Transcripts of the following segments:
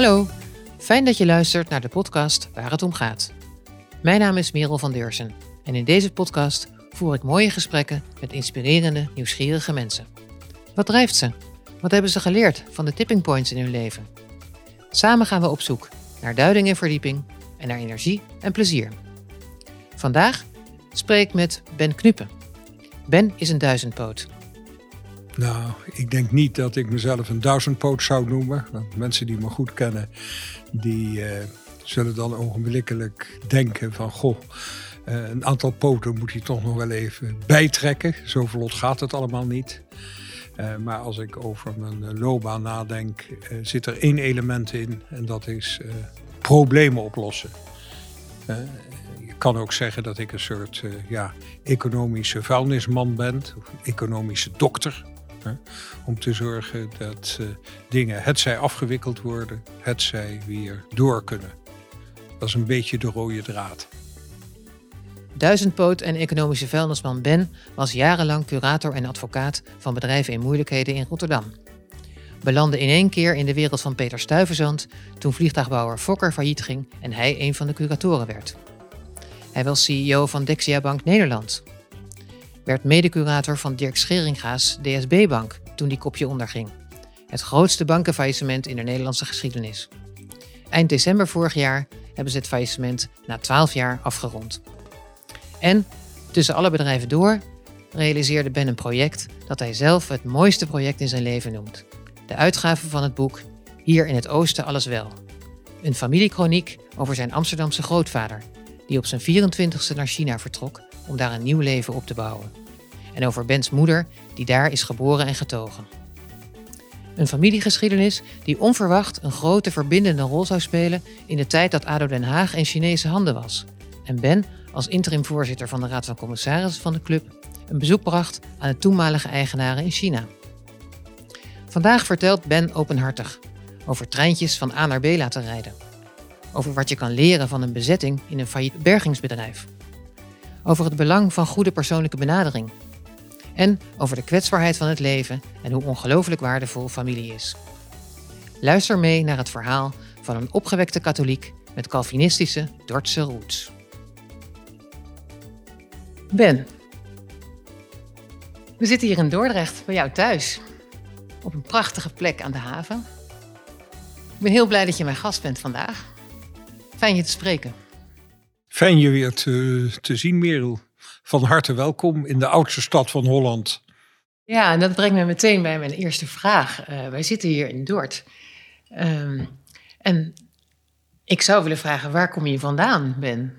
Hallo, fijn dat je luistert naar de podcast Waar het om gaat. Mijn naam is Merel van Deursen en in deze podcast voer ik mooie gesprekken met inspirerende, nieuwsgierige mensen. Wat drijft ze? Wat hebben ze geleerd van de tipping points in hun leven? Samen gaan we op zoek naar duiding en verdieping en naar energie en plezier. Vandaag spreek ik met Ben Knuppen. Ben is een duizendpoot. Nou, ik denk niet dat ik mezelf een duizendpoot zou noemen. Want mensen die me goed kennen, die uh, zullen dan ogenblikkelijk denken van... goh, uh, een aantal poten moet hij toch nog wel even bijtrekken. Zo vlot gaat het allemaal niet. Uh, maar als ik over mijn loopbaan nadenk, zit er één element in. En dat is problemen oplossen. je kan ook zeggen dat ik een soort ja, economische vuilnisman ben. Of een economische dokter. Om te zorgen dat uh, dingen hetzij afgewikkeld worden, hetzij weer door kunnen. Dat is een beetje de rode draad. Duizendpoot en economische vuilnisman Ben was jarenlang curator en advocaat van bedrijven in moeilijkheden in Rotterdam. Belandde in één keer in de wereld van Peter Stuyvesant toen vliegtuigbouwer Fokker failliet ging en hij een van de curatoren werd. Hij was CEO van Dexia Bank Nederland, werd medecurator van Dirk Scheringa's DSB-bank toen die kopje onderging. Het grootste bankenfaillissement in de Nederlandse geschiedenis. Eind december vorig jaar hebben ze het faillissement na 12 jaar afgerond. En tussen alle bedrijven door realiseerde Ben een project dat hij zelf het mooiste project in zijn leven noemt. De uitgave van het boek Hier in het Oosten alles wel. Een familiekroniek over zijn Amsterdamse grootvader, die op zijn 24ste naar China vertrok om daar een nieuw leven op te bouwen. En over Bens moeder, die daar is geboren en getogen. Een familiegeschiedenis die onverwacht een grote verbindende rol zou spelen in de tijd dat ADO Den Haag in Chinese handen was. En Ben, als interim voorzitter van de Raad van Commissarissen van de club, een bezoek bracht aan de toenmalige eigenaren in China. Vandaag vertelt Ben openhartig over treintjes van A naar B laten rijden. Over wat je kan leren van een bezetting in een failliet bergingsbedrijf over het belang van goede persoonlijke benadering. En over de kwetsbaarheid van het leven en hoe ongelooflijk waardevol familie is. Luister mee naar het verhaal van een opgewekte katholiek met Calvinistische Dordtse roots. Ben, we zitten hier in Dordrecht bij jou thuis. Op een prachtige plek aan de haven. Ik ben heel blij dat je mijn gast bent vandaag. Fijn je te spreken. Fijn je weer te, te zien, Merel. Van harte welkom in de oudste stad van Holland. Ja, en dat brengt me meteen bij mijn eerste vraag. Uh, wij zitten hier in Dort. Um, en ik zou willen vragen, waar kom je vandaan, Ben?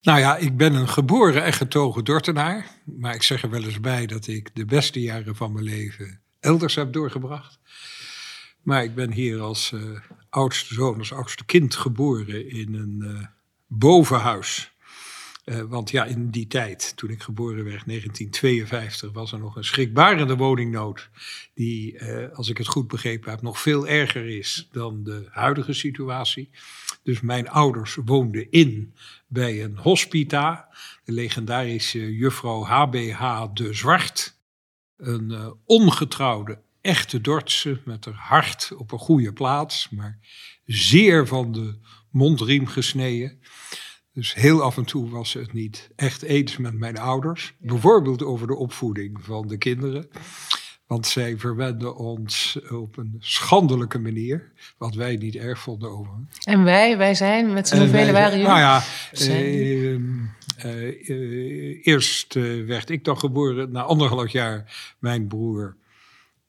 Nou ja, ik ben een geboren en getogen Dortenaar. Maar ik zeg er wel eens bij dat ik de beste jaren van mijn leven elders heb doorgebracht. Maar ik ben hier als uh, oudste zoon, als oudste kind geboren in een... Uh, bovenhuis. Uh, want ja, in die tijd, toen ik geboren werd, 1952, was er nog een schrikbarende woningnood. Die, uh, als ik het goed begrepen heb, nog veel erger is dan de huidige situatie. Dus mijn ouders woonden in bij een hospita, de legendarische juffrouw HBH de Zwart. Een uh, ongetrouwde, echte Dordtse met haar hart op een goede plaats, maar zeer van de mondriem gesneden. Dus heel af en toe was het niet echt eens met mijn ouders. Bijvoorbeeld over de opvoeding van de kinderen. Want zij verwenden ons op een schandelijke manier. Wat wij niet erg vonden over. En wij, wij zijn, met z'n hoeveel waren jullie? Nou ja, uh, uh, eerst werd ik dan geboren. Na anderhalf jaar mijn broer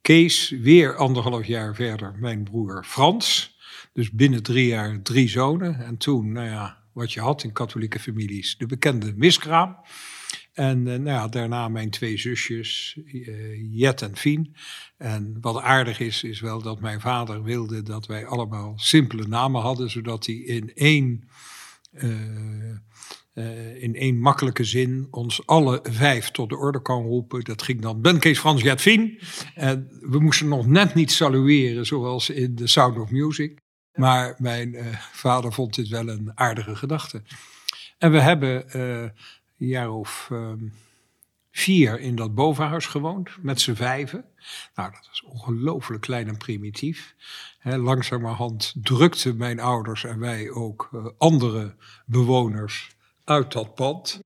Kees. Weer anderhalf jaar verder mijn broer Frans. Dus binnen drie jaar drie zonen. En toen, nou ja, wat je had in katholieke families, de bekende miskraam. En uh, nou ja, daarna mijn twee zusjes, uh, Jet en Fien. En wat aardig is, is wel dat mijn vader wilde dat wij allemaal simpele namen hadden, zodat hij in één, uh, in één makkelijke zin ons alle vijf tot de orde kan roepen. Dat ging dan Ben Kees Frans Jet Fien. En we moesten nog net niet salueren zoals in The Sound of Music. Maar mijn uh, vader vond dit wel een aardige gedachte. En we hebben uh, een jaar of uh, vier in dat bovenhuis gewoond, met z'n vijven. Nou, dat was ongelooflijk klein en primitief. Langzamerhand drukten mijn ouders en wij ook uh, andere bewoners uit dat pand.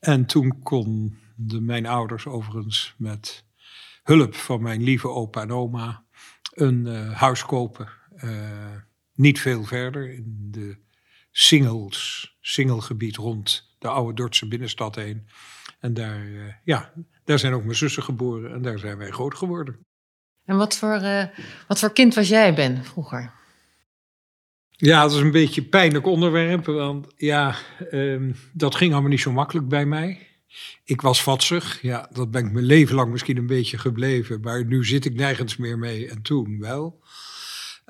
En toen konden mijn ouders overigens met hulp van mijn lieve opa en oma een huis kopen. Uh, niet veel verder in de singles, singelgebied rond de oude Dordtse binnenstad heen. En daar, uh, ja, daar zijn ook mijn zussen geboren en daar zijn wij groot geworden. En wat voor, uh, wat voor kind was jij, Ben, vroeger? Ja, dat is een beetje een pijnlijk onderwerp, want ja, um, dat ging allemaal niet zo makkelijk bij mij. Ik was vatsig, ja, dat ben ik mijn leven lang misschien een beetje gebleven, maar nu zit ik nergens meer mee en toen wel.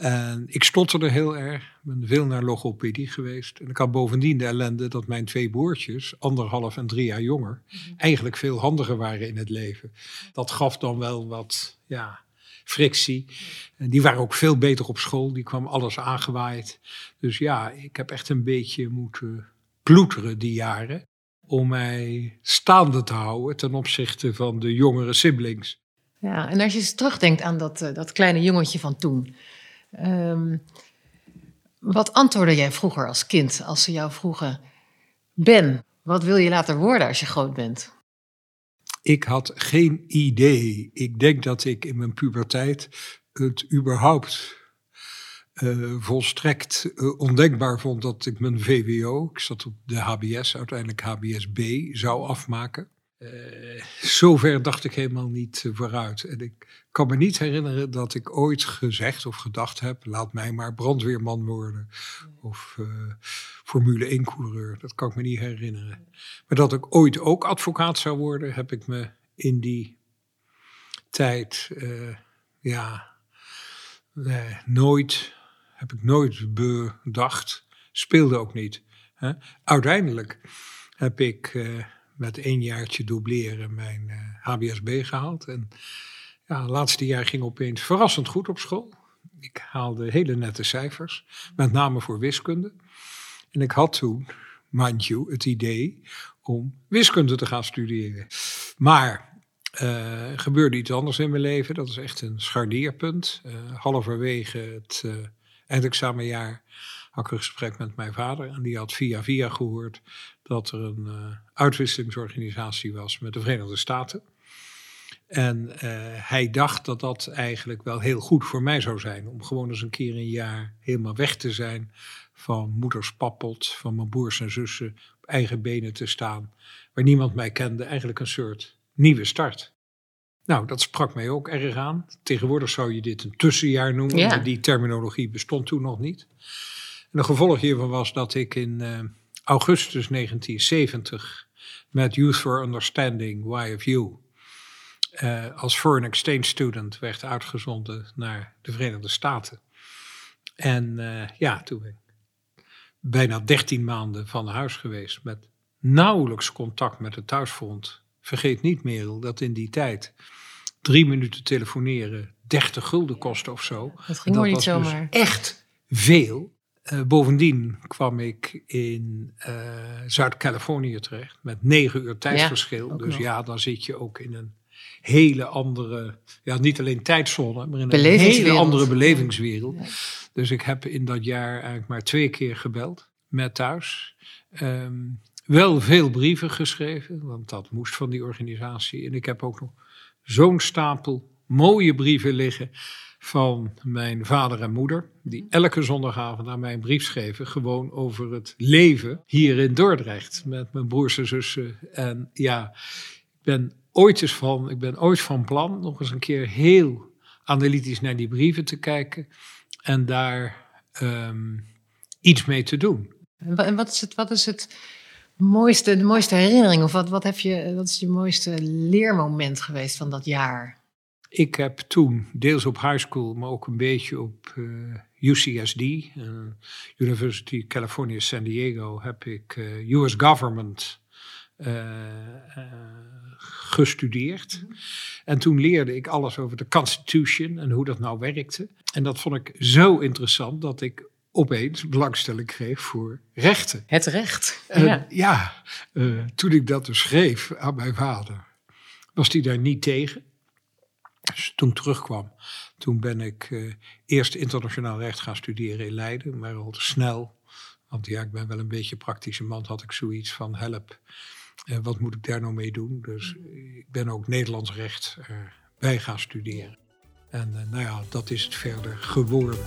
En ik stotterde heel erg, ben veel naar logopedie geweest. En ik had bovendien de ellende dat mijn twee broertjes, anderhalf en drie jaar jonger, eigenlijk veel handiger waren in het leven. Dat gaf dan wel wat, ja, frictie. En die waren ook veel beter op school, die kwam alles aangewaaid. Dus ja, ik heb echt een beetje moeten ploeteren die jaren om mij staande te houden ten opzichte van de jongere siblings. Ja, en als je eens terugdenkt aan dat, uh, dat kleine jongetje van toen. Um, wat antwoordde jij vroeger als kind als ze jou vroegen: Ben, wat wil je later worden als je groot bent? Ik had geen idee. Ik denk dat ik in mijn puberteit het überhaupt uh, volstrekt uh, ondenkbaar vond dat ik mijn VWO, ik zat op de HBS, uiteindelijk HBSB, zou afmaken. Uh, zover dacht ik helemaal niet vooruit. En ik kan me niet herinneren dat ik ooit gezegd of gedacht heb: laat mij maar brandweerman worden. Of Formule 1-coureur. Dat kan ik me niet herinneren. Maar dat ik ooit ook advocaat zou worden, heb ik me in die tijd ja, nee, nooit heb ik nooit bedacht. Speelde ook niet. Hè. Uiteindelijk heb ik uh, met één jaartje dubleren mijn HBSB gehaald. En ja, laatste jaar ging opeens verrassend goed op school. Ik haalde hele nette cijfers, met name voor wiskunde. En ik had toen, mind het idee om wiskunde te gaan studeren. Maar uh, gebeurde iets anders in mijn leven. Dat is echt een scharnierpunt. Uh, halverwege het uh, eindexamenjaar had ik een gesprek met mijn vader. En die had via via gehoord dat er een uitwisselingsorganisatie was met de Verenigde Staten. En uh, hij dacht dat dat eigenlijk wel heel goed voor mij zou zijn. Om gewoon eens een keer een jaar helemaal weg te zijn van moeders pappelt, van mijn broers en zussen, op eigen benen te staan. Waar niemand mij kende, eigenlijk een soort nieuwe start. Nou, dat sprak mij ook erg aan. Tegenwoordig zou je dit een tussenjaar noemen. Ja. Die terminologie bestond toen nog niet. En een gevolg hiervan was dat ik in uh, augustus 1970 met Youth for Understanding, YFU, uh, als foreign exchange student werd uitgezonden naar de Verenigde Staten. En uh, ja, toen ben ik bijna 13 maanden van huis geweest met nauwelijks contact met het thuisfront Vergeet niet, Merel, dat in die tijd drie minuten telefoneren 30 gulden kostte of zo. Dat ging dat niet was zomaar. Dus echt veel. Uh, bovendien kwam ik in uh, Zuid-Californië terecht met negen uur tijdsverschil. Ja, dus nog. ja, dan zit je ook in een hele andere, ja, niet alleen tijdzone, maar in een hele andere belevingswereld. Ja. Dus ik heb in dat jaar eigenlijk maar twee keer gebeld met thuis. Um, wel veel brieven geschreven, want dat moest van die organisatie. En ik heb ook nog zo'n stapel mooie brieven liggen van mijn vader en moeder, die elke zondagavond aan mij een brief schreven, gewoon over het leven hier in Dordrecht met mijn broers en zussen. En ja, ik ben ooit eens van, ik ben ooit van plan nog eens een keer heel analytisch naar die brieven te kijken en daar um, iets mee te doen. En wat is het, wat is het mooiste, de mooiste herinnering? Of wat, wat, heb je, wat is je mooiste leermoment geweest van dat jaar? Ik heb toen, deels op high school, maar ook een beetje op uh, UCSD, uh, University California San Diego, heb ik uh, US Government gestudeerd. En toen leerde ik alles over de Constitution en hoe dat nou werkte. En dat vond ik zo interessant dat ik opeens belangstelling kreeg voor rechten. Het recht. En ja. ja, eh, toen ik dat dus schreef aan mijn vader, was hij daar niet tegen. Dus toen ik terugkwam, toen ben ik eh, eerst internationaal recht gaan studeren in Leiden, maar al te snel. Want ja, ik ben wel een beetje praktische man, had ik zoiets van help. Eh, wat moet ik daar nou mee doen? Dus ik ben ook Nederlands recht erbij gaan studeren. En eh, nou ja, dat is het verder geworden.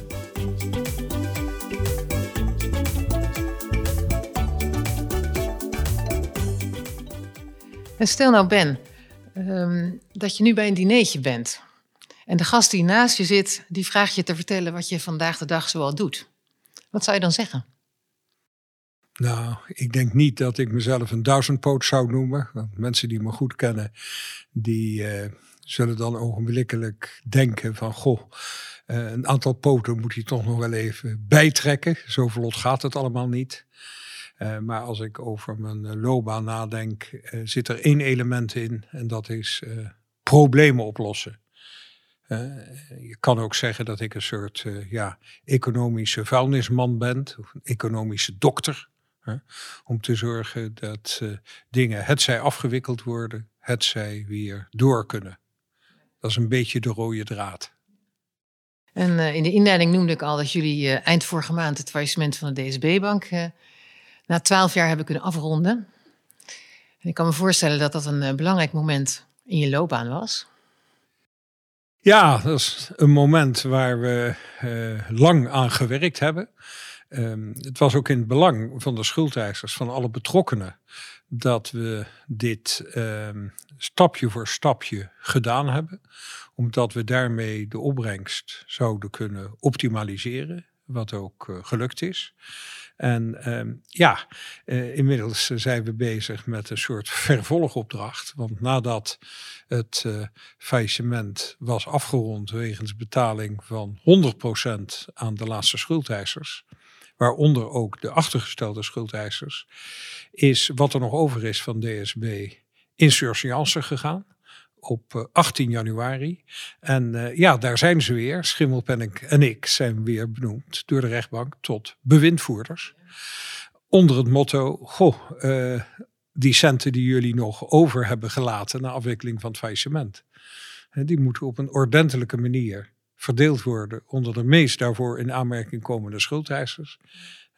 En stel nou, Ben, ehm, dat je nu bij een dineetje bent. En de gast die naast je zit, die vraagt je te vertellen wat je vandaag de dag zoal doet. Wat zou je dan zeggen? Nou, ik denk niet dat ik mezelf een duizendpoot zou noemen. Want mensen die me goed kennen, die eh, zullen dan ogenblikkelijk denken van... goh, eh, een aantal poten moet hij toch nog wel even bijtrekken. Zo vlot gaat het allemaal niet. Eh, maar als ik over mijn loopbaan nadenk, zit er één element in. En dat is problemen oplossen. Je kan ook zeggen dat ik een soort ja, economische vuilnisman ben. Of een economische dokter. Hè, om te zorgen dat eh, dingen hetzij afgewikkeld worden, hetzij weer door kunnen. Dat is een beetje de rode draad. En eh, in de inleiding noemde ik al dat jullie eh, eind vorige maand het faillissement van de DSB-bank na twaalf jaar hebben kunnen afronden. En ik kan me voorstellen dat dat een belangrijk moment in je loopbaan was. Ja, dat is een moment waar we lang aan gewerkt hebben. Ehm, het was ook in het belang van de schuldeisers, van alle betrokkenen, dat we dit ehm, stapje voor stapje gedaan hebben. Omdat we daarmee de opbrengst zouden kunnen optimaliseren, wat ook eh, gelukt is. En ehm, ja, eh, inmiddels zijn we bezig met een soort vervolgopdracht. Want nadat het eh, faillissement was afgerond wegens betaling van 100% aan de laatste schuldeisers, waaronder ook de achtergestelde schuldeisers, is wat er nog over is van DSB in surseance gegaan op eh, 18 januari. En eh, ja, daar zijn ze weer. Schimmelpenninck en ik zijn weer benoemd door de rechtbank tot bewindvoerders. Onder het motto, goh, eh, die centen die jullie nog over hebben gelaten na afwikkeling van het faillissement. Die moeten op een ordentelijke manier verdeeld worden onder de meest daarvoor in aanmerking komende schuldeisers.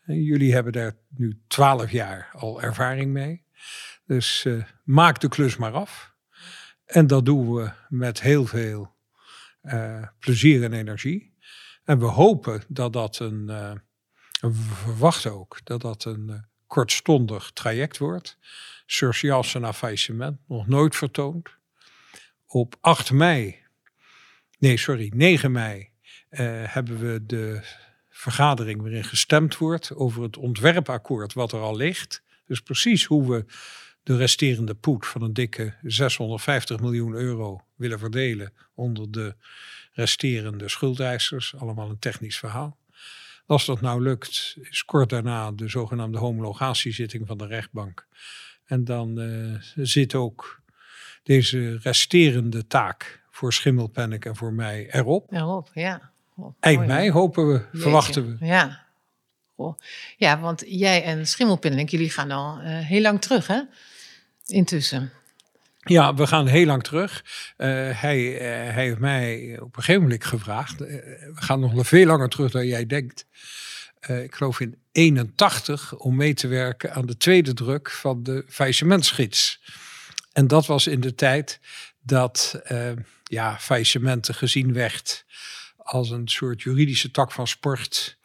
En jullie hebben daar nu 12 jaar al ervaring mee. Dus eh, maak de klus maar af. En dat doen we met heel veel eh, plezier en energie. En we hopen dat dat een, eh, en we verwachten ook dat dat een kortstondig traject wordt. Surseance na faillissement, nog nooit vertoond. Op 8 mei, nee sorry, 9 mei eh, hebben we de vergadering waarin gestemd wordt over het ontwerpakkoord wat er al ligt. Dus precies hoe we de resterende poet van een dikke 650 miljoen euro willen verdelen onder de resterende schuldeisers. Allemaal een technisch verhaal. Als dat nou lukt, is kort daarna de zogenaamde homologatiezitting van de rechtbank. En dan eh, zit ook deze resterende taak voor Schimmelpenninck en voor mij erop. Erop, ja. Oh, Eind mooi, mei hopen we, Jeetje. verwachten we. Ja. Ja, want jij en Schimmelpenninck, jullie gaan al eh, heel lang terug, hè? Intussen. Ja, we gaan heel lang terug. Eh, hij, eh, hij heeft mij op een gegeven moment gevraagd. we gaan nog veel langer terug dan jij denkt. Ik geloof in 81 om mee te werken aan de tweede druk van de faillissementsgids. En dat was in de tijd dat ja, faillissementen gezien werd als een soort juridische tak van sport.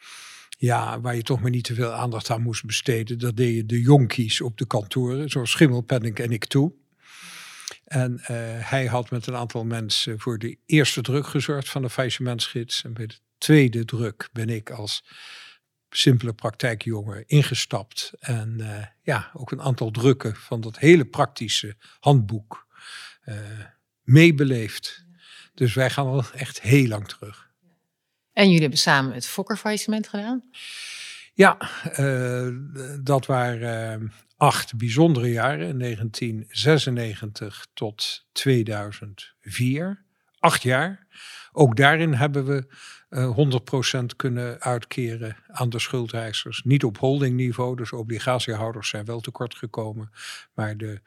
Ja, waar je toch maar niet te veel aandacht aan moest besteden. Dat deden de jonkies op de kantoren, zoals Schimmelpenninck en ik toe. En eh, hij had met een aantal mensen voor de eerste druk gezorgd van de faillissementsgids. En bij de tweede druk ben ik als simpele praktijkjongen ingestapt. En eh, ja, ook een aantal drukken van dat hele praktische handboek eh, meebeleefd. Dus wij gaan al echt heel lang terug. En jullie hebben samen het Fokker-faillissement gedaan. Ja, eh, dat waren eh, acht bijzondere jaren, 1996 tot 2004. acht jaar. Ook daarin hebben we uh, 100% kunnen uitkeren aan de schuldeisers. Niet op holdingniveau, dus obligatiehouders zijn wel tekort gekomen. Maar de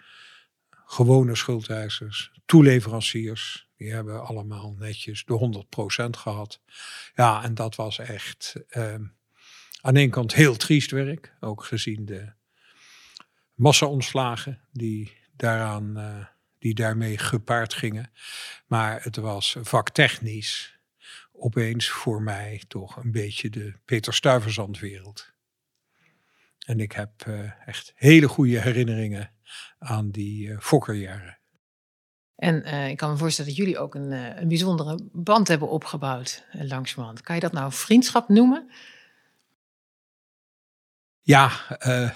gewone schuldeisers, toeleveranciers, die hebben allemaal netjes de 100% gehad. Ja, en dat was echt uh, aan de kant heel triest werk, ook gezien de massa-ontslagen die, daaraan, uh, die daarmee gepaard gingen. Maar het was vaktechnisch opeens voor mij toch een beetje de Peter Stuyvesant-wereld. En ik heb uh, echt hele goede herinneringen aan die uh, fokkerjaren. En uh, ik kan me voorstellen dat jullie ook een, een bijzondere band hebben opgebouwd langzamerhand. Kan je dat nou vriendschap noemen? Ja, uh,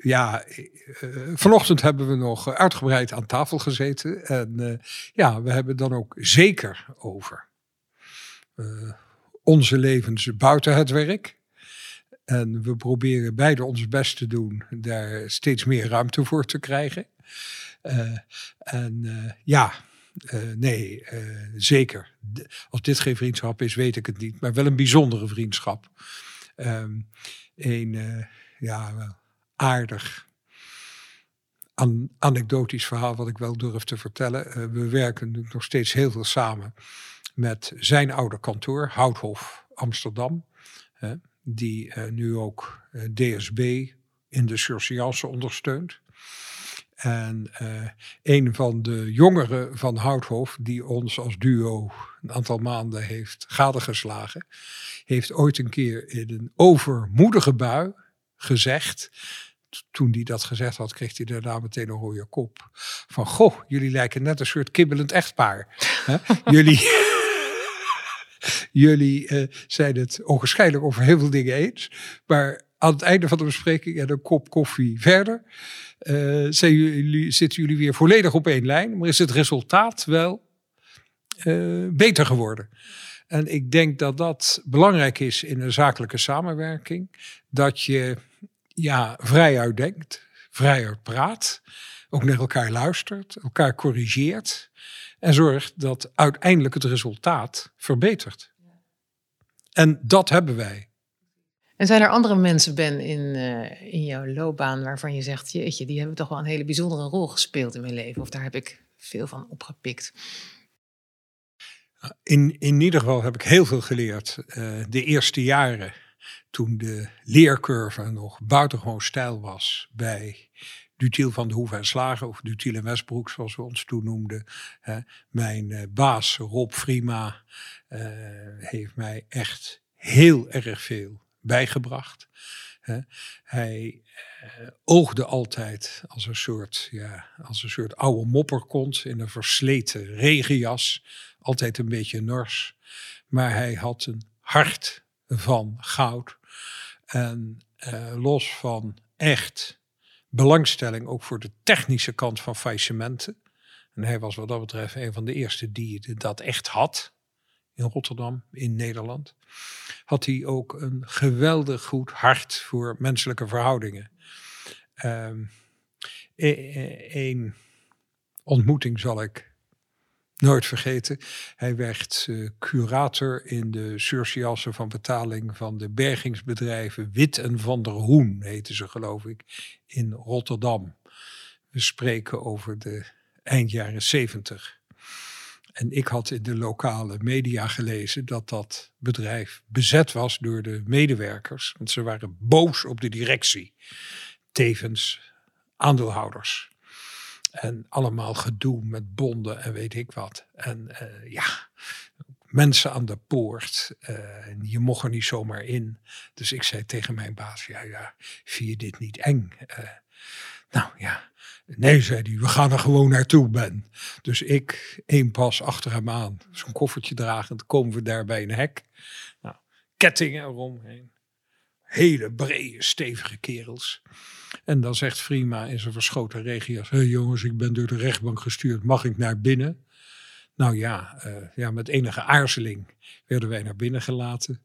ja uh, vanochtend hebben we nog uitgebreid aan tafel gezeten. En uh, ja, we hebben dan ook zeker over onze levens buiten het werk. En we proberen beide ons best te doen daar steeds meer ruimte voor te krijgen. en ja, nee, zeker. Als dit geen vriendschap is, weet ik het niet. Maar wel een bijzondere vriendschap. Um, een ja, aardig an anekdotisch verhaal wat ik wel durf te vertellen. We werken nog steeds heel veel samen met zijn oude kantoor, Houthof Amsterdam. Uh, die nu ook DSB in de surseance ondersteunt. En uh, een van de jongeren van Houthof, die ons als duo een aantal maanden heeft gadegeslagen, heeft ooit een keer in een overmoedige bui gezegd. Toen hij dat gezegd had, kreeg hij daarna meteen een rode kop. Van, goh, jullie lijken net een soort kibbelend echtpaar. jullie jullie uh, zijn het ongescheidelijk over heel veel dingen eens. Maar aan het einde van de bespreking en een kop koffie verder, uh, jullie, zitten jullie weer volledig op één lijn. Maar is het resultaat wel uh, beter geworden? En ik denk dat dat belangrijk is in een zakelijke samenwerking. Dat je ja, vrijuit denkt, vrijuit praat, ook naar elkaar luistert, elkaar corrigeert. En zorgt dat uiteindelijk het resultaat verbetert. En dat hebben wij. En zijn er andere mensen, Ben, in, uh, in jouw loopbaan waarvan je zegt, jeetje, die hebben toch wel een hele bijzondere rol gespeeld in mijn leven? Of daar heb ik veel van opgepikt? In, in ieder geval heb ik heel veel geleerd. Uh, de eerste jaren, toen de leercurve nog buitengewoon stijl was bij Dutiel van de Hoeve en Slagen, of Dutiel en Westbroek, zoals we ons toen noemden. Mijn uh, baas Rob Frima heeft mij echt heel erg veel bijgebracht. Hij uh, oogde altijd als een soort, ja, als een soort oude mopperkont in een versleten regenjas. Altijd een beetje nors. Maar hij had een hart van goud. En los van echt belangstelling ook voor de technische kant van faillissementen. En hij was wat dat betreft een van de eerste die dat echt had in Rotterdam, in Nederland, had hij ook een geweldig goed hart voor menselijke verhoudingen. Um, een ontmoeting zal ik nooit vergeten. Hij werd uh, curator in de surciasse van betaling van de bergingsbedrijven Wit en van der Hoen, heten ze geloof ik, in Rotterdam. We spreken over de eind jaren zeventig. En ik had in de lokale media gelezen dat dat bedrijf bezet was door de medewerkers. Want ze waren boos op de directie. Tevens aandeelhouders. En allemaal gedoe met bonden en weet ik wat. En uh, ja, mensen aan de poort. Uh, je mocht er niet zomaar in. Dus ik zei tegen mijn baas, ja, ja, vind je dit niet eng? Uh, nou ja, Nee, zei hij, we gaan er gewoon naartoe, Ben. Dus ik, één pas achter hem aan, zo'n koffertje dragend, komen we daar bij een hek. Nou, kettingen eromheen. Hele brede, stevige kerels. En dan zegt Frima in zijn verschoten regias: Hé hey jongens, ik ben door de rechtbank gestuurd, mag ik naar binnen? Nou ja, uh, ja, met enige aarzeling werden wij naar binnen gelaten.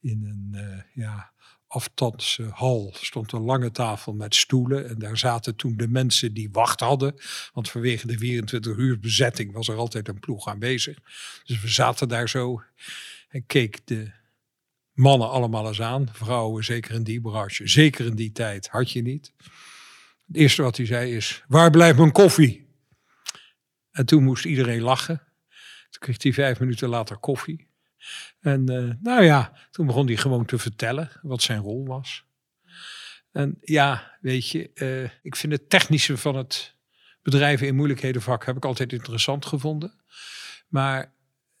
In een uh, ja, aftanse hal stond een lange tafel met stoelen. En daar zaten toen de mensen die wacht hadden. Want vanwege de 24 uur bezetting was er altijd een ploeg aanwezig. Dus we zaten daar zo en keek de mannen allemaal eens aan. Vrouwen, zeker in die branche, zeker in die tijd, had je niet. Het eerste wat hij zei is, waar blijft mijn koffie? En toen moest iedereen lachen. Toen kreeg hij vijf minuten later koffie. En uh, nou ja, toen begon hij gewoon te vertellen wat zijn rol was. En ja, weet je, uh, ik vind het technische van het bedrijven in moeilijkheden vak heb ik altijd interessant gevonden. Maar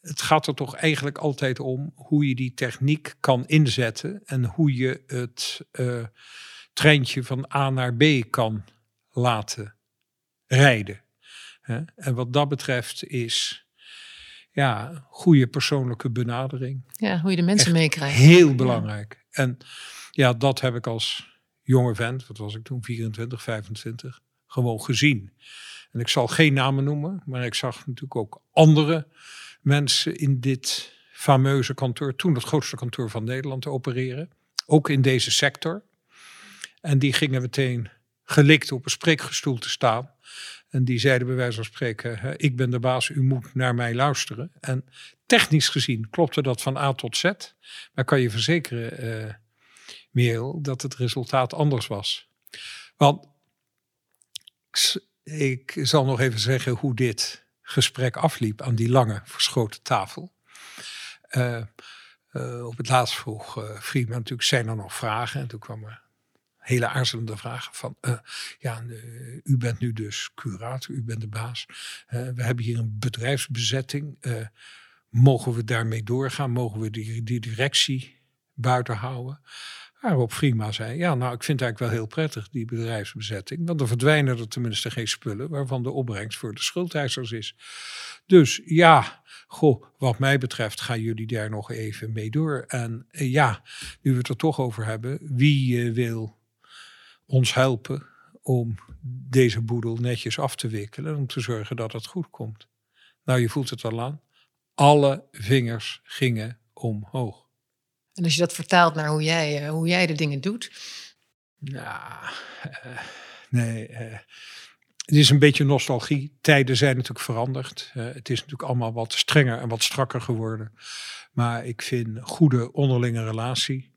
het gaat er toch eigenlijk altijd om hoe je die techniek kan inzetten en hoe je het uh, treintje van A naar B kan laten rijden. En wat dat betreft is ja, goede persoonlijke benadering. Ja, hoe je de mensen meekrijgt. Heel belangrijk. En ja, dat heb ik als jonge vent, wat was ik toen, 24, 25, gewoon gezien. En ik zal geen namen noemen, maar ik zag natuurlijk ook andere mensen in dit fameuze kantoor, toen het grootste kantoor van Nederland, opereren. Ook in deze sector. En die gingen meteen gelikt op een spreekgestoel te staan. En die zeiden bij wijze van spreken, ik ben de baas, u moet naar mij luisteren. En technisch gezien klopte dat van A tot Z. Maar kan je verzekeren, uh, dat het resultaat anders was. Want ik zal nog even zeggen hoe dit gesprek afliep aan die lange verschoten tafel. Uh, uh, op het laatst vroeg uh, Friedman natuurlijk, zijn er nog vragen? En toen kwam er hele aarzelende vragen van, ja, u bent nu dus curator, u bent de baas. we hebben hier een bedrijfsbezetting. mogen we daarmee doorgaan? Mogen we die, die directie buiten houden? Waarop Frima zei, ja, nou, ik vind het eigenlijk wel heel prettig, die bedrijfsbezetting. Want dan verdwijnen er tenminste geen spullen waarvan de opbrengst voor de schuldeisers is. Dus ja, goh, wat mij betreft gaan jullie daar nog even mee door. En eh, ja, nu we het er toch over hebben, wie uh, wil ons helpen om deze boedel netjes af te wikkelen, om te zorgen dat het goed komt? Nou, je voelt het al aan. Alle vingers gingen omhoog. En als je dat vertaalt naar hoe jij, uh, hoe jij de dingen doet. Nou, uh, nee. Uh, het is een beetje nostalgie. Tijden zijn natuurlijk veranderd. het is natuurlijk allemaal wat strenger en wat strakker geworden. Maar ik vind goede onderlinge relatie.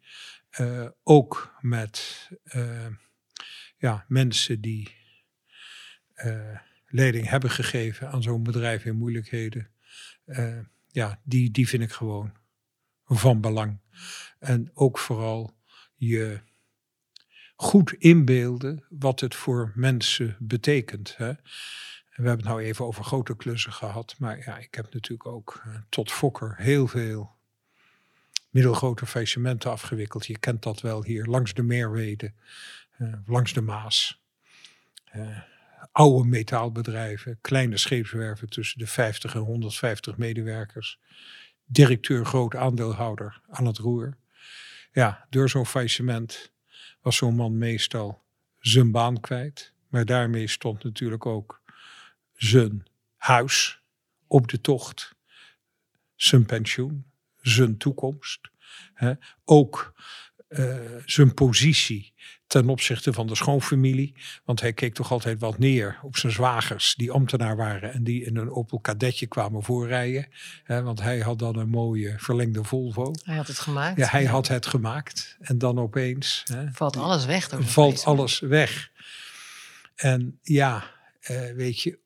ook met ja, mensen die leiding hebben gegeven aan zo'n bedrijf in moeilijkheden. ja, die, die vind ik gewoon van belang. En ook vooral je goed inbeelden wat het voor mensen betekent. Hè? We hebben het nou even over grote klussen gehad, maar ja, ik heb natuurlijk ook uh, tot Fokker heel veel middelgrote faillissementen afgewikkeld. Je kent dat wel hier langs de Meerwede, uh, langs de Maas. Uh, oude metaalbedrijven, kleine scheepswerven tussen de 50 en 150 medewerkers directeur, groot aandeelhouder aan het roer. Ja, door zo'n faillissement was zo'n man meestal zijn baan kwijt. Maar daarmee stond natuurlijk ook zijn huis op de tocht, zijn pensioen, zijn toekomst. Hè. Ook uh, zijn positie ten opzichte van de schoonfamilie. Want hij keek toch altijd wat neer op zijn zwagers die ambtenaar waren en die in een Opel Kadetje kwamen voorrijden. Hè, want hij had dan een mooie verlengde Volvo. Hij had het gemaakt. Ja, hij had het gemaakt. En dan opeens... Hè, valt alles weg. Valt alles weg. En ja, uh, weet je,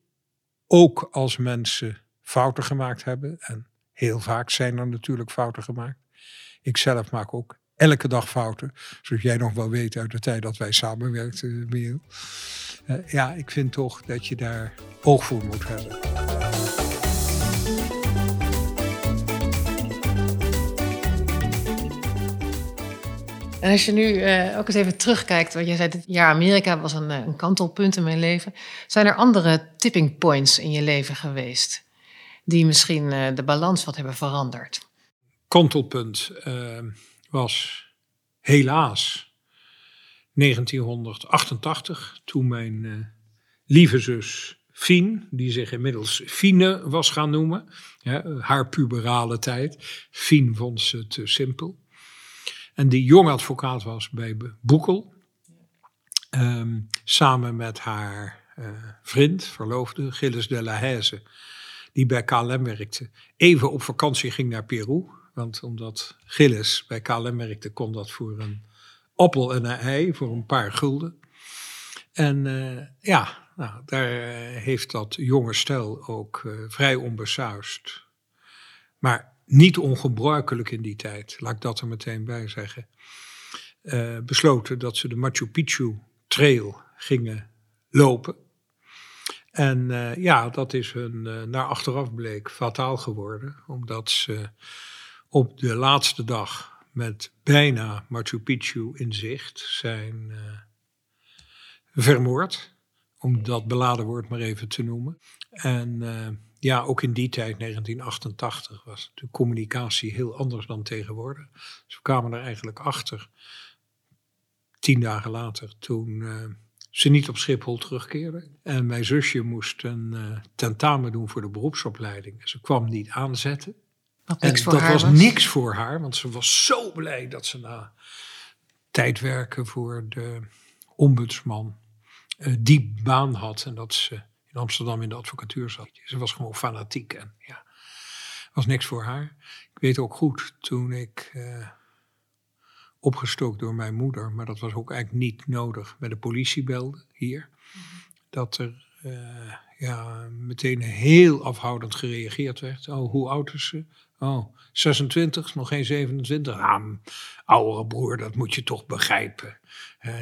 ook als mensen fouten gemaakt hebben, en heel vaak zijn er natuurlijk fouten gemaakt. Ik zelf maak ook elke dag fouten. Zoals jij nog wel weet uit de tijd dat wij samenwerkten, Miel. Uh, ja, ik vind toch dat je daar oog voor moet hebben. En als je nu uh, ook eens even terugkijkt, wat je zei, dit jaar Amerika was een, een kantelpunt in mijn leven. Zijn er andere tipping points in je leven geweest die misschien uh, de balans wat hebben veranderd? Kantelpunt was helaas 1988, toen mijn uh, lieve zus Fien, die zich inmiddels Fine was gaan noemen, haar puberale tijd. Fien vond ze te simpel. En die jong advocaat was bij Boekel. Ehm, samen met haar uh, vriend, verloofde, Gilles de la Haise, die bij KLM werkte. Even op vakantie ging naar Peru. Want omdat Gilles bij KLM werkte, kon dat voor een appel en een ei, voor een paar gulden. En uh, ja, nou, daar heeft dat jonge stel ook uh, vrij onbesuist. Maar niet ongebruikelijk in die tijd, laat ik dat er meteen bij zeggen. Besloten dat ze de Machu Picchu Trail gingen lopen. En ja, dat is hun naar achteraf bleek fataal geworden, omdat ze op de laatste dag met bijna Machu Picchu in zicht zijn vermoord. Om dat beladen woord maar even te noemen. En ja, ook in die tijd, 1988, was de communicatie heel anders dan tegenwoordig. Dus we kwamen er eigenlijk achter, tien dagen later, toen uh, ze niet op Schiphol terugkeerden. En mijn zusje moest een tentamen doen voor de beroepsopleiding. Ze kwam niet aanzetten. Niks voor dat haar was, was. niks voor haar, want ze was zo blij dat ze na tijd werken voor de ombudsman uh, die baan had. En dat ze in Amsterdam in de advocatuur zat. Ze was gewoon fanatiek en ja, was niks voor haar. Ik weet ook goed, toen ik uh, opgestookt door mijn moeder, maar dat was ook eigenlijk niet nodig, met de politie belde hier, dat er uh, ja, meteen heel afhoudend gereageerd werd. Oh, hoe oud is ze? Oh, 26, nog geen 27. Ah, oudere broer, dat moet je toch begrijpen.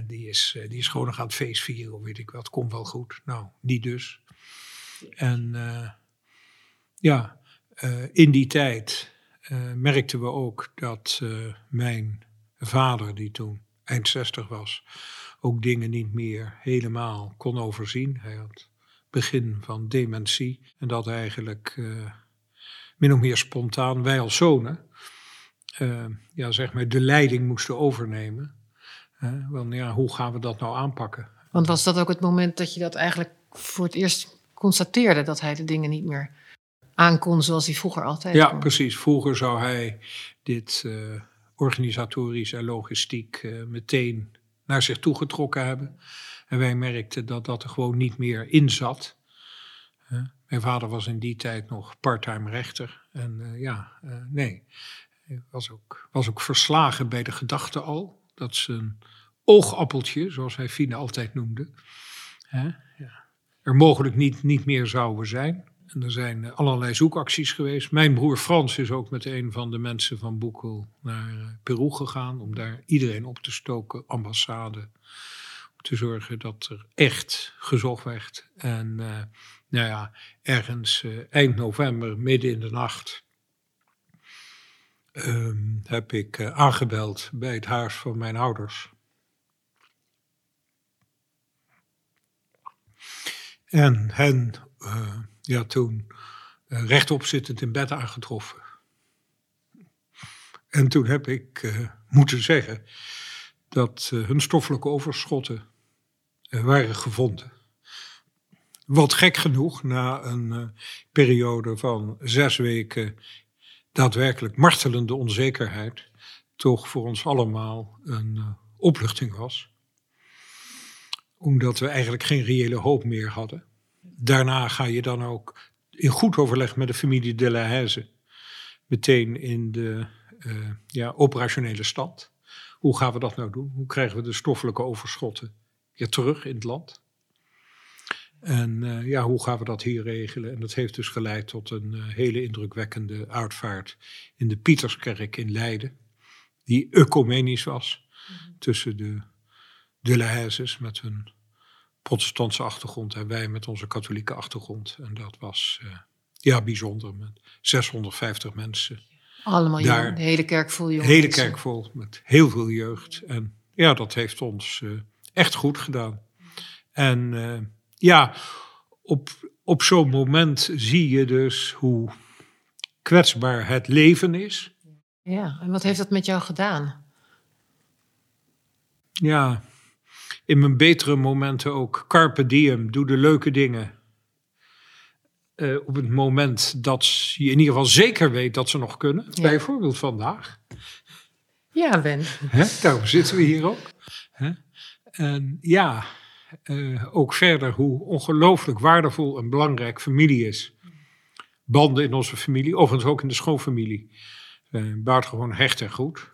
Die, is, uh, die is gewoon nog aan het feest vieren, of weet ik wat. Komt wel goed. Nou, niet dus. En uh, ja, in die tijd merkten we ook dat mijn vader, die toen eind 60 was, ook dingen niet meer helemaal kon overzien. Hij had begin van dementie en dat eigenlijk min of meer spontaan wij als zonen uh, ja, zeg maar de leiding moesten overnemen. Uh, want ja, hoe gaan we dat nou aanpakken? Want was dat ook het moment dat je dat eigenlijk voor het eerst constateerde, dat hij de dingen niet meer aankon zoals hij vroeger altijd Ja, kon? precies. Vroeger zou hij dit uh, organisatorisch en logistiek meteen naar zich toegetrokken hebben. En wij merkten dat dat er gewoon niet meer in zat. Mijn vader was in die tijd nog parttime rechter. En uh, ja, uh, nee, was ook, was ook verslagen bij de gedachte al dat zijn oogappeltje, zoals hij Fine altijd noemde, hè, ja, er mogelijk niet, niet meer zouden zijn. En er zijn allerlei zoekacties geweest. Mijn broer Frans is ook met een van de mensen van Boekel naar Peru gegaan om daar iedereen op te stoken, ambassade, om te zorgen dat er echt gezocht werd. En nou ja, ergens uh, eind november, midden in de nacht, um, heb ik uh, aangebeld bij het huis van mijn ouders. En hen, uh, ja, toen rechtop zittend in bed aangetroffen. En toen heb ik moeten zeggen dat hun stoffelijke overschotten waren gevonden. Wat gek genoeg, na een uh, periode van zes weken daadwerkelijk martelende onzekerheid, toch voor ons allemaal een uh, opluchting was. Omdat we eigenlijk geen reële hoop meer hadden. Daarna ga je dan ook in goed overleg met de familie de la Haise meteen in de uh, ja, operationele stand. Hoe gaan we dat nou doen? Hoe krijgen we de stoffelijke overschotten weer terug in het land? En uh, ja, hoe gaan we dat hier regelen? En dat heeft dus geleid tot een uh, hele indrukwekkende uitvaart in de Pieterskerk in Leiden, die ecumenisch was mm-hmm. tussen de de met hun protestantse achtergrond en wij met onze katholieke achtergrond. En dat was uh, ja, bijzonder, met 650 mensen. Allemaal Daar- jong, de hele kerk vol De jonge hele mensen. kerk vol, met heel veel jeugd. En ja, dat heeft ons eh, echt goed gedaan. En eh, ja, op, op zo'n moment zie je dus hoe kwetsbaar het leven is. Ja, en wat heeft dat met jou gedaan? Ja, in mijn betere momenten ook. Carpe diem, doe de leuke dingen. Eh, op het moment dat je in ieder geval zeker weet dat ze nog kunnen. Ja. Bijvoorbeeld vandaag. Ja, Ja, Ben. Hè? Daarom zitten we hier ook. Hè? En ja, uh, ook verder hoe ongelooflijk waardevol en belangrijk familie is. Banden in onze familie, overigens ook in de schoonfamilie. Uh, buitengewoon hecht en goed.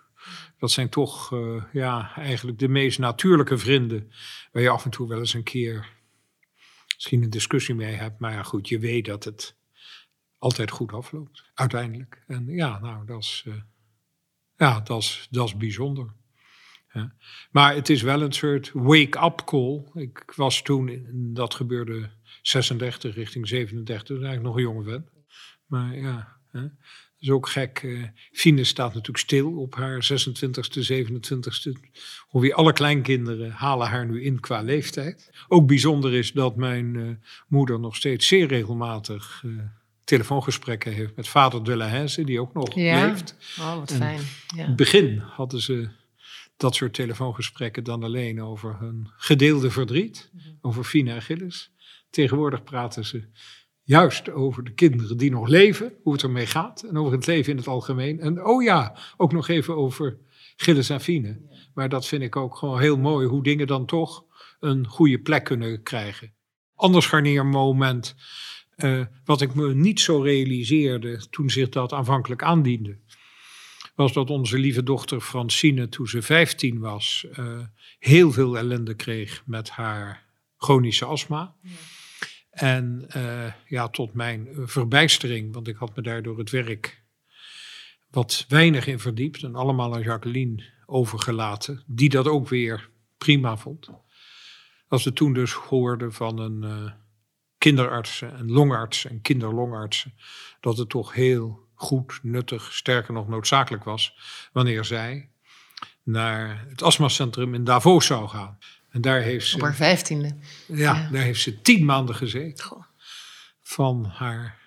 Dat zijn toch uh, ja, eigenlijk de meest natuurlijke vrienden. Waar je af en toe wel eens een keer misschien een discussie mee hebt. Maar ja, goed, je weet dat het altijd goed afloopt, uiteindelijk. En ja, nou, dat is, ja, dat is, dat is bijzonder. Ja. Maar het is wel een soort wake-up call. Ik was toen, dat gebeurde 36 richting 37, dus eigenlijk nog een jonge vent. Maar ja, hè. dat is ook gek. Uh, Fine staat natuurlijk stil op haar 26e, 27e. Ongeveer alle kleinkinderen halen haar nu in qua leeftijd. Ook bijzonder is dat mijn uh, moeder nog steeds zeer regelmatig uh, telefoongesprekken heeft met vader de la die ook nog ja. leeft. Oh, wat fijn. Ja. In het begin hadden ze dat soort telefoongesprekken dan alleen over hun gedeelde verdriet, mm -hmm. over Fina en Gilles. Tegenwoordig praten ze juist over de kinderen die nog leven, hoe het ermee gaat en over het leven in het algemeen. En oh ja, ook nog even over Gilles en Fine. Ja. Maar dat vind ik ook gewoon heel mooi, hoe dingen dan toch een goede plek kunnen krijgen. Ander scharniermoment, uh, wat ik me niet zo realiseerde toen zich dat aanvankelijk aandiende was dat onze lieve dochter Francine, toen ze 15 was, uh, heel veel ellende kreeg met haar chronische astma. Ja. En uh, ja, tot mijn verbijstering, want ik had me daar door het werk wat weinig in verdiept en allemaal aan Jacqueline overgelaten, die dat ook weer prima vond. Als we toen dus hoorden van een uh, kinderartsen en longartsen en kinderlongartsen, dat het toch heel goed, nuttig, sterker nog noodzakelijk was, wanneer zij naar het astmacentrum in Davos zou gaan. En daar heeft ze. Op haar vijftiende. Ja, ja, daar heeft ze tien maanden gezeten. Goh. Van haar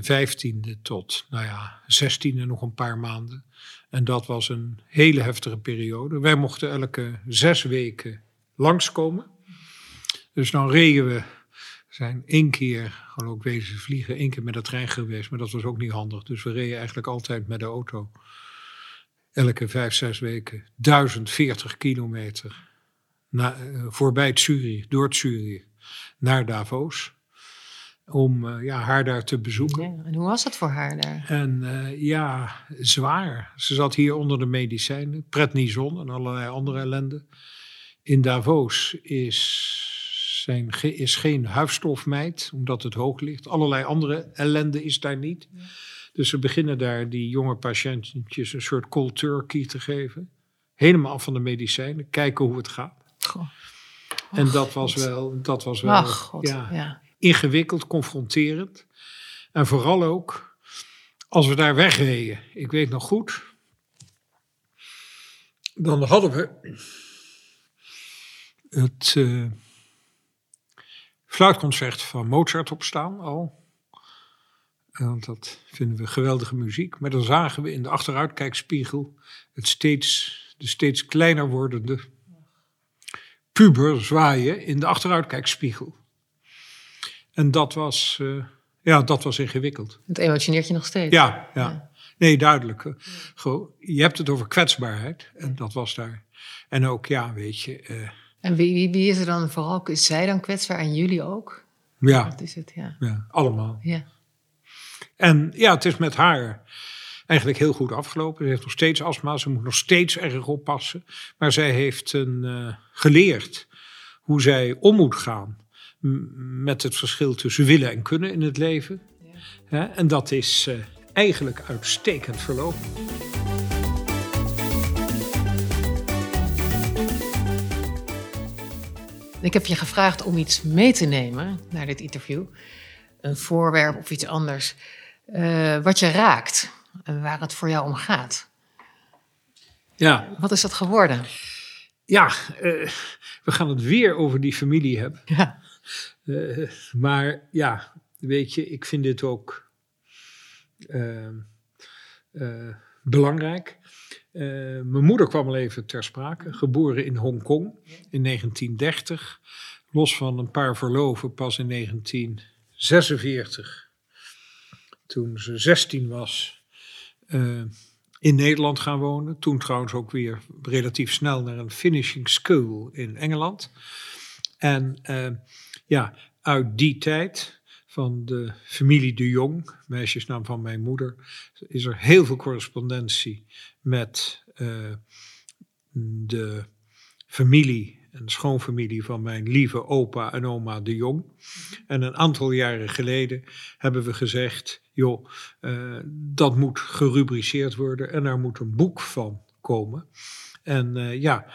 vijftiende uh, tot, nou ja, zestiende nog een paar maanden. En dat was een hele heftige periode. Wij mochten elke zes weken langskomen. Dus dan reden we zijn één keer gewoon ook wezen vliegen, één keer met de trein geweest, maar dat was ook niet handig. Dus we reden eigenlijk altijd met de auto. Elke vijf, zes weken 1040 kilometer na, uh, voorbij het Zurich, door het Zurich, naar Davos. Om uh, ja, haar daar te bezoeken. Ja, en hoe was het voor haar daar? En uh, ja, zwaar. Ze zat hier onder de medicijnen, prednison en allerlei andere ellende. In Davos is zijn, is geen huisstofmeid, omdat het hoog ligt. Allerlei andere ellende is daar niet. Ja. Dus ze beginnen daar die jonge patiëntjes een soort cold turkey te geven. Helemaal af van de medicijnen, kijken hoe het gaat. Goh. En dat was wel, dat was wel Ach, God, ja, ja. ingewikkeld, confronterend. En vooral ook als we daar wegreden. Ik weet nog goed, dan hadden we het... Uh, fluitconcert van Mozart op staan al. Want dat vinden we geweldige muziek. Maar dan zagen we in de achteruitkijkspiegel het steeds, de steeds kleiner wordende puber zwaaien in de achteruitkijkspiegel. En dat was, uh, ja, dat was ingewikkeld. Het emotioneert je nog steeds. Ja, ja. ja. Nee, duidelijk. Gewoon, je hebt het over kwetsbaarheid. En dat was daar. En ook, ja, weet je... Uh, en wie, wie, wie, is er dan vooral? Is zij dan kwetsbaar en jullie ook? Ja. Wat is het? Ja. ja, allemaal. Ja. En ja, het is met haar eigenlijk heel goed afgelopen. Ze heeft nog steeds astma, ze moet nog steeds erg oppassen. Maar zij heeft een, uh, geleerd hoe zij om moet gaan met het verschil tussen willen en kunnen in het leven. Ja. en dat is uh, eigenlijk uitstekend verlopen. Ik heb je gevraagd om iets mee te nemen naar dit interview. Een voorwerp of iets anders. Uh, wat je raakt en waar het voor jou om gaat. Ja. Wat is dat geworden? Ja, uh, we gaan het weer over die familie hebben. Ja. Uh, maar ja, weet je, ik vind dit ook belangrijk. Uh, mijn moeder kwam al even ter sprake, geboren in Hongkong in 1930. Los van een paar verloven pas in 1946, toen ze 16 was, uh, in Nederland gaan wonen. Toen trouwens ook weer relatief snel naar een finishing school in Engeland. En uh, ja, uit die tijd van de familie de Jong, meisjesnaam van mijn moeder, is er heel veel correspondentie met uh, de familie en schoonfamilie van mijn lieve opa en oma de Jong. En een aantal jaren geleden hebben we gezegd, joh, uh, dat moet gerubriceerd worden en er moet een boek van komen. En uh, ja,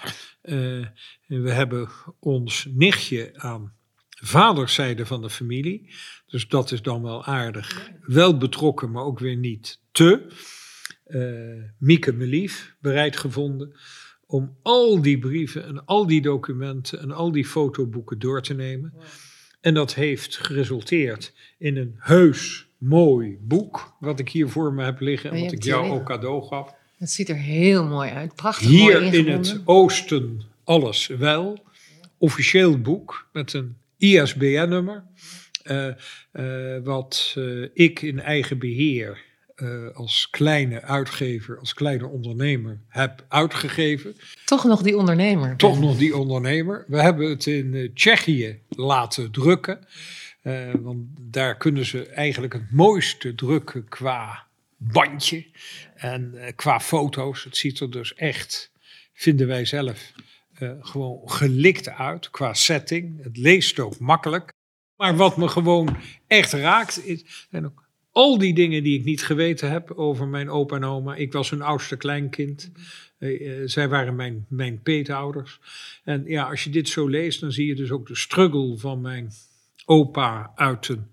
we hebben ons nichtje aan vaderszijde van de familie. Dus dat is dan wel aardig. Wel betrokken, maar ook weer niet te. Uh, Mieke Melief, bereid gevonden om al die brieven en al die documenten en al die fotoboeken door te nemen. En dat heeft geresulteerd in een heus mooi boek, wat ik hier voor me heb liggen en wat ik jou ook cadeau gaf. Het ziet er heel mooi uit, prachtig Hier mooi in het oosten alles wel. Officieel boek met een ISBN-nummer. Uh, uh, wat uh, ik in eigen beheer als kleine uitgever, als kleine ondernemer heb uitgegeven. Toch nog die ondernemer. Toch nog die ondernemer. We hebben het in Tsjechië laten drukken. want daar kunnen ze eigenlijk het mooiste drukken qua bandje en qua foto's. Het ziet er dus echt, vinden wij zelf, uh, gewoon gelikt uit qua setting. Het leest ook makkelijk. Maar wat me gewoon echt raakt, is, zijn ook al die dingen die ik niet geweten heb over mijn opa en oma. Ik was hun oudste kleinkind. Uh, zij waren mijn, mijn peetouders. En ja, als je dit zo leest, dan zie je dus ook de struggle van mijn opa uit een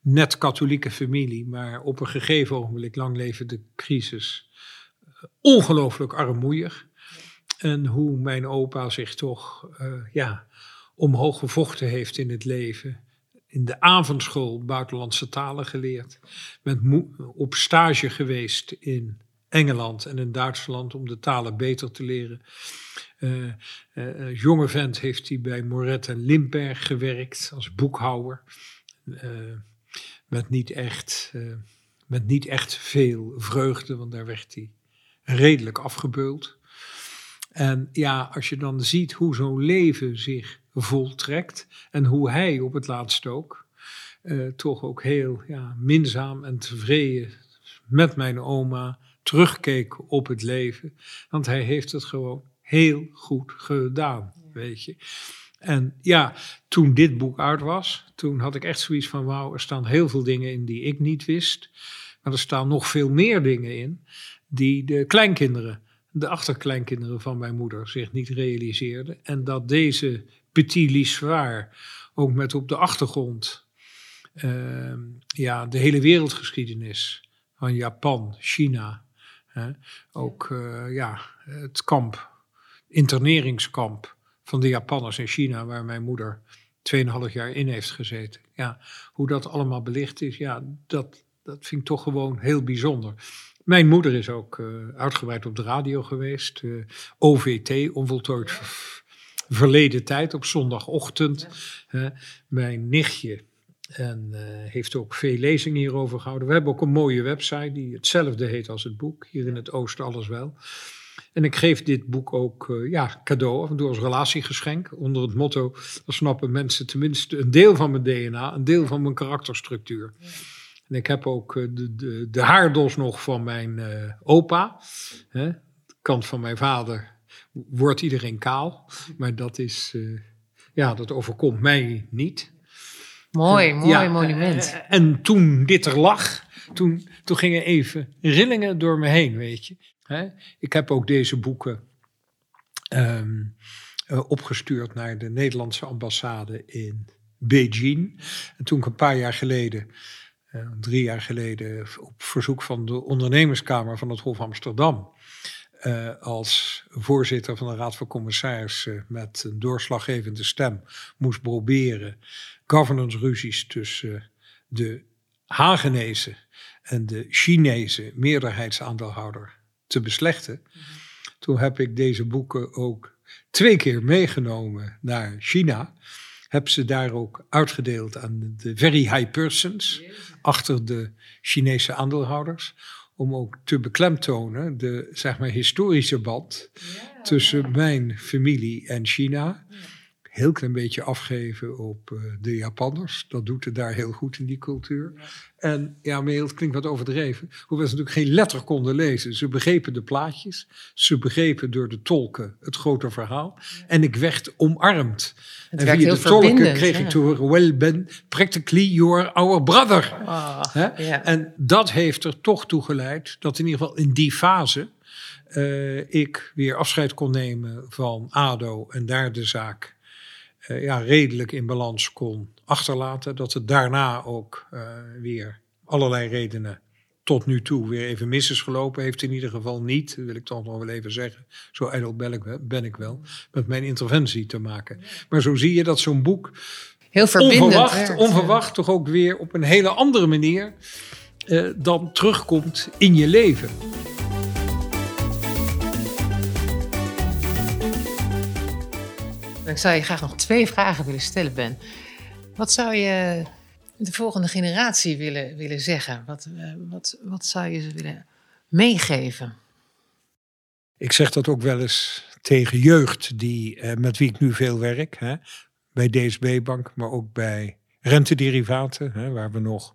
net katholieke familie. Maar op een gegeven ogenblik, lang leven de crisis, ongelooflijk armoeig. En hoe mijn opa zich toch uh, ja, omhoog gevochten heeft in het leven. In de avondschool buitenlandse talen geleerd. Met op stage geweest in Engeland en in Duitsland om de talen beter te leren. Uh, jonge vent heeft hij bij Moret en Limperg gewerkt als boekhouder. met, niet echt, met niet echt veel vreugde, want daar werd hij redelijk afgebeuld. En ja, als je dan ziet hoe zo'n leven zich voltrekt en hoe hij op het laatst ook uh, toch ook heel ja, minzaam en tevreden met mijn oma terugkeek op het leven. Want hij heeft het gewoon heel goed gedaan, weet je. En ja, toen dit boek uit was, toen had ik echt zoiets van: wauw, er staan heel veel dingen in die ik niet wist. Maar er staan nog veel meer dingen in die de kleinkinderen de achterkleinkinderen van mijn moeder zich niet realiseerden. En dat deze petit l'histoire ook met op de achtergrond uh, ja, de hele wereldgeschiedenis van Japan, China, hè, ook uh, ja, het kamp, interneringskamp van de Japanners in China, waar mijn moeder 2,5 jaar in heeft gezeten. Ja, hoe dat allemaal belicht is, ja, dat, dat vind ik toch gewoon heel bijzonder. Mijn moeder is ook uh, uitgebreid op de radio geweest. Uh, OVT, onvoltooid verleden tijd, op zondagochtend. Uh, mijn nichtje en heeft ook veel lezingen hierover gehouden. We hebben ook een mooie website die hetzelfde heet als het boek. Hier in het oosten alles wel. En ik geef dit boek ook ja, cadeau, door als relatiegeschenk. Onder het motto, dan snappen mensen tenminste een deel van mijn DNA, een deel van mijn karakterstructuur. Ja. En ik heb ook eh, de, de, de haardos nog van mijn uh, opa. Hè. De kant van mijn vader wordt iedereen kaal. Maar dat is, uh, ja, dat overkomt mij niet. Mooi, mooi ja, monument. En toen dit er lag, toen, toen gingen even rillingen door me heen, weet je. Hè. Ik heb ook deze boeken um, uh, opgestuurd naar de Nederlandse ambassade in Beijing. En toen ik een paar jaar geleden uh, drie jaar geleden op verzoek van de ondernemerskamer van het Hof Amsterdam. Uh, als voorzitter van de Raad van Commissarissen met een doorslaggevende stem moest proberen governance ruzies tussen de Hagenese en de Chinese meerderheidsaandeelhouder te beslechten. Mm -hmm. Toen heb ik deze boeken ook twee keer meegenomen naar China heb ze daar ook uitgedeeld aan de very high persons achter de Chinese aandeelhouders. om ook te beklemtonen de zeg maar, historische band tussen mijn familie en China. Heel klein beetje afgeven op uh, de Japanners. Dat doet het daar heel goed in die cultuur. En ja, het klinkt wat overdreven. Hoewel ze natuurlijk geen letter konden lezen. Ze begrepen de plaatjes. Ze begrepen door de tolken het grote verhaal. En ik werd omarmd. Het en via de tolken kreeg ja. ik te horen... Well, Ben, practically you are our brother. Ah. En dat heeft er toch toe geleid dat in ieder geval in die fase eh, ik weer afscheid kon nemen van ADO en daar de zaak eh, ja, redelijk in balans kon achterlaten. Dat het daarna ook eh, weer allerlei redenen tot nu toe weer even mis is gelopen. Heeft in ieder geval niet, dat wil ik toch nog wel even zeggen, zo ijdel ben ik, ben ik wel, met mijn interventie te maken. Maar zo zie je dat zo'n boek Heel verbindend. onverwacht, werkt, onverwacht toch ook weer op een hele andere manier eh, dan terugkomt in je leven. Ik zou je graag nog twee vragen willen stellen, Ben. Wat zou je de volgende generatie willen, willen zeggen? Wat, eh, wat, wat zou je ze willen meegeven? Ik zeg dat ook wel eens tegen jeugd die, eh, met wie ik nu veel werk. Hè, bij DSB Bank, maar ook bij rentederivaten, hè, waar we nog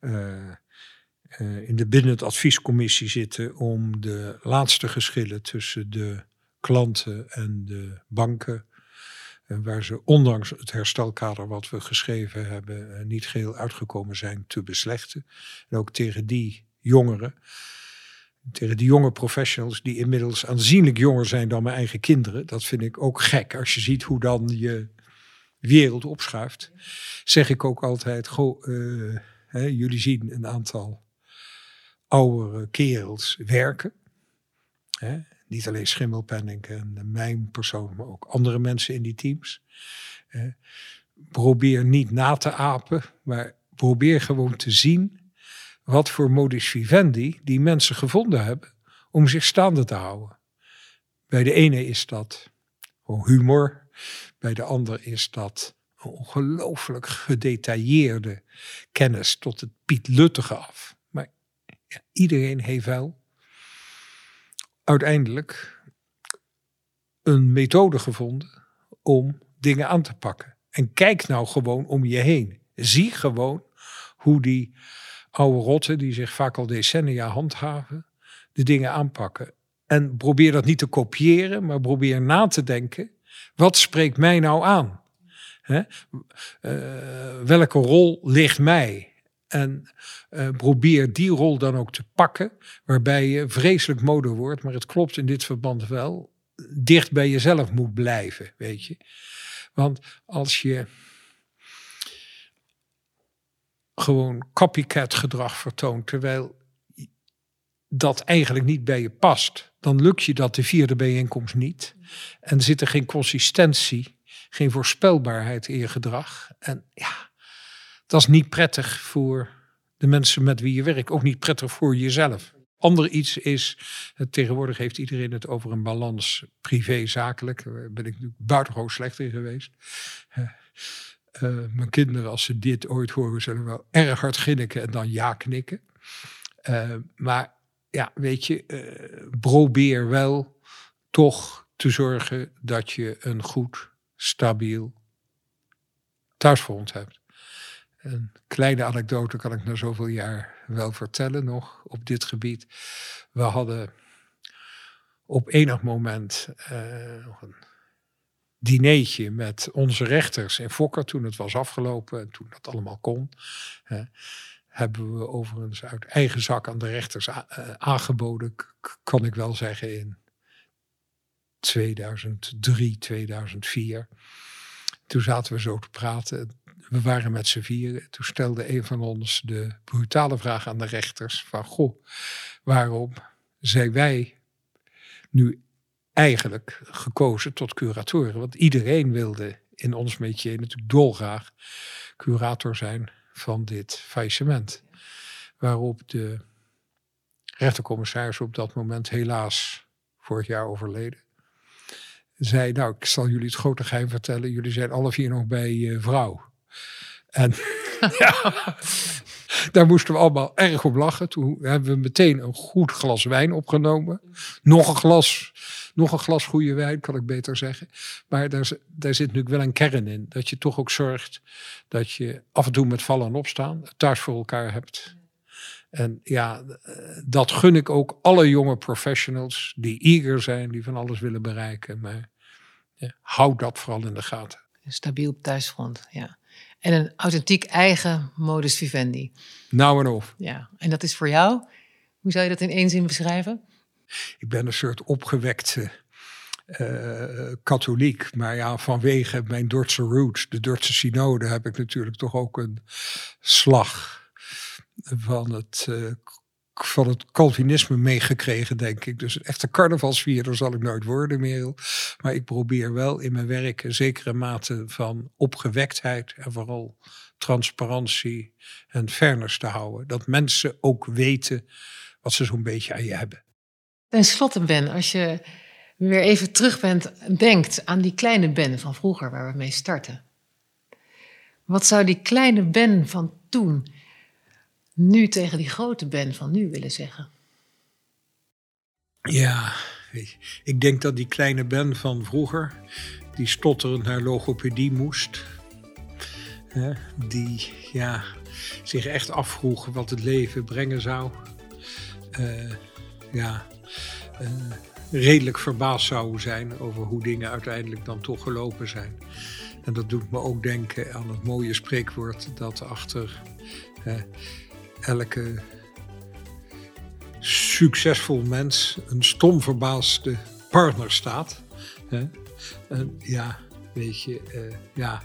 eh, in de binnen het adviescommissie zitten om de laatste geschillen tussen de klanten en de banken, waar ze ondanks het herstelkader wat we geschreven hebben, eh, niet geheel uitgekomen zijn, te beslechten. En ook tegen die jongeren tegen die jonge professionals die inmiddels aanzienlijk jonger zijn dan mijn eigen kinderen. Dat vind ik ook gek als je ziet hoe dan je wereld opschuift. Zeg ik ook altijd, eh, hè, jullie zien een aantal oudere kerels werken. Hè? Niet alleen Schimmelpenninck en mijn persoon, maar ook andere mensen in die teams. Eh, probeer niet na te apen, maar probeer gewoon te zien wat voor modus vivendi die mensen gevonden hebben om zich staande te houden. Bij de ene is dat gewoon humor, bij de ander is dat een ongelooflijk gedetailleerde kennis tot het pietluttige af. Maar iedereen heeft wel uiteindelijk een methode gevonden om dingen aan te pakken. En kijk nou gewoon om je heen. Zie gewoon hoe die oude rotten, die zich vaak al decennia handhaven, de dingen aanpakken. En probeer dat niet te kopiëren, maar probeer na te denken. Wat spreekt mij nou aan? Uh, welke rol ligt mij? En uh, probeer die rol dan ook te pakken, waarbij je vreselijk mode wordt, maar het klopt in dit verband wel, dicht bij jezelf moet blijven, weet je. Want als je gewoon copycat gedrag vertoont, terwijl dat eigenlijk niet bij je past, dan lukt je dat de vierde bijeenkomst niet. En zit er geen consistentie, geen voorspelbaarheid in je gedrag. En ja, dat is niet prettig voor de mensen met wie je werkt, ook niet prettig voor jezelf. Ander iets is, tegenwoordig heeft iedereen het over een balans privé-zakelijk. Daar ben ik natuurlijk buitengewoon slecht in geweest. Uh, mijn kinderen, als ze dit ooit horen, zullen wel erg hard ginniken en dan ja knikken. Uh, maar ja, weet je, uh, probeer wel toch te zorgen dat je een goed, stabiel thuisfront hebt. Een kleine anekdote kan ik na zoveel jaar wel vertellen nog op dit gebied. We hadden op enig moment nog een dineetje met onze rechters in Fokker toen het was afgelopen en toen dat allemaal kon. Hebben we overigens uit eigen zak aan de rechters aangeboden, kan ik wel zeggen, in 2003, 2004. Toen zaten we zo te praten. We waren met z'n vieren. Toen stelde een van ons de brutale vraag aan de rechters: van goh, waarom zijn wij nu eigenlijk gekozen tot curatoren. Want iedereen wilde in ons métier natuurlijk dolgraag curator zijn van dit faillissement. Waarop de rechtercommissaris op dat moment helaas vorig jaar overleden. Zei, nou, ik zal jullie het grote geheim vertellen. Jullie zijn alle vier nog bij uh, vrouw. En Daar moesten we allemaal erg op lachen. Toen hebben we meteen een goed glas wijn opgenomen. Nog een glas, nog een glas goede wijn, kan ik beter zeggen. Maar daar, daar zit natuurlijk wel een kern in. Dat je toch ook zorgt dat je af en toe met vallen en opstaan thuis voor elkaar hebt. En ja, dat gun ik ook alle jonge professionals die eager zijn, die van alles willen bereiken. Maar ja, houd dat vooral in de gaten. Stabiel op thuisfront, ja. En een authentiek eigen modus vivendi. Nou en of. Ja, en dat is voor jou? Hoe zou je dat in één zin beschrijven? Ik ben een soort opgewekte uh, katholiek. Maar ja, vanwege mijn Dordtse roots, de Dordtse synode, heb ik natuurlijk toch ook een slag van het, uh, van het Calvinisme meegekregen, denk ik. Dus een echte carnavalsvierder zal ik nooit worden, Merel. Maar ik probeer wel in mijn werk een zekere mate van opgewektheid en vooral transparantie en fairness te houden. Dat mensen ook weten wat ze zo'n beetje aan je hebben. Ten slotte, Ben, als je weer even terug bent, denkt aan die kleine Ben van vroeger waar we mee starten. Wat zou die kleine Ben van toen nu tegen die grote Ben van nu willen zeggen? Ja, ik denk dat die kleine Ben van vroeger, die stotterend naar logopedie moest, die ja, zich echt afvroeg wat het leven brengen zou, uh, ja, uh, redelijk verbaasd zou zijn over hoe dingen uiteindelijk dan toch gelopen zijn. En dat doet me ook denken aan het mooie spreekwoord dat achter elke succesvol mens een stom verbaasde partner staat. Hè? En ja, weet je, uh, ja,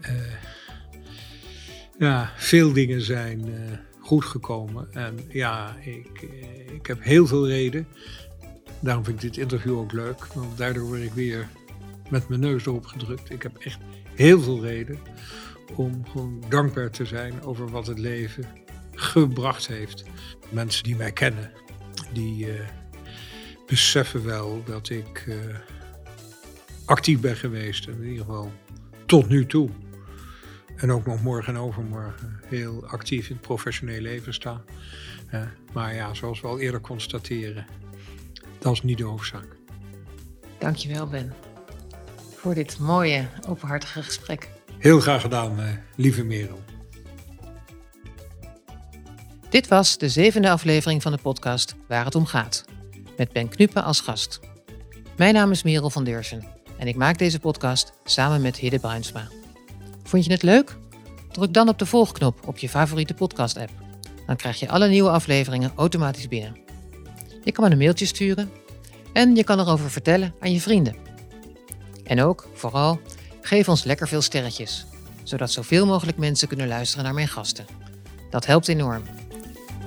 uh, ja, veel dingen zijn uh, goed gekomen. En ja, ik, ik heb heel veel reden. Daarom vind ik dit interview ook leuk, want daardoor word ik weer met mijn neus erop gedrukt. Ik heb echt heel veel reden om gewoon dankbaar te zijn over wat het leven gebracht heeft. Mensen die mij kennen, die uh, beseffen wel dat ik uh, actief ben geweest. In ieder geval tot nu toe. En ook nog morgen en overmorgen heel actief in het professionele leven sta. Uh, maar ja, zoals we al eerder constateren, dat is niet de hoofdzaak. Dankjewel Ben, voor dit mooie, openhartige gesprek. Heel graag gedaan, lieve Merel. Dit was de zevende aflevering van de podcast Waar het om gaat, met Ben Knuppen als gast. Mijn naam is Merel van Deursen en ik maak deze podcast samen met Hidde Bruinsma. Vond je het leuk? Druk dan op de volgknop op je favoriete podcast-app. Dan krijg je alle nieuwe afleveringen automatisch binnen. Je kan me een mailtje sturen en je kan erover vertellen aan je vrienden. En ook, vooral, geef ons lekker veel sterretjes, zodat zoveel mogelijk mensen kunnen luisteren naar mijn gasten. Dat helpt enorm.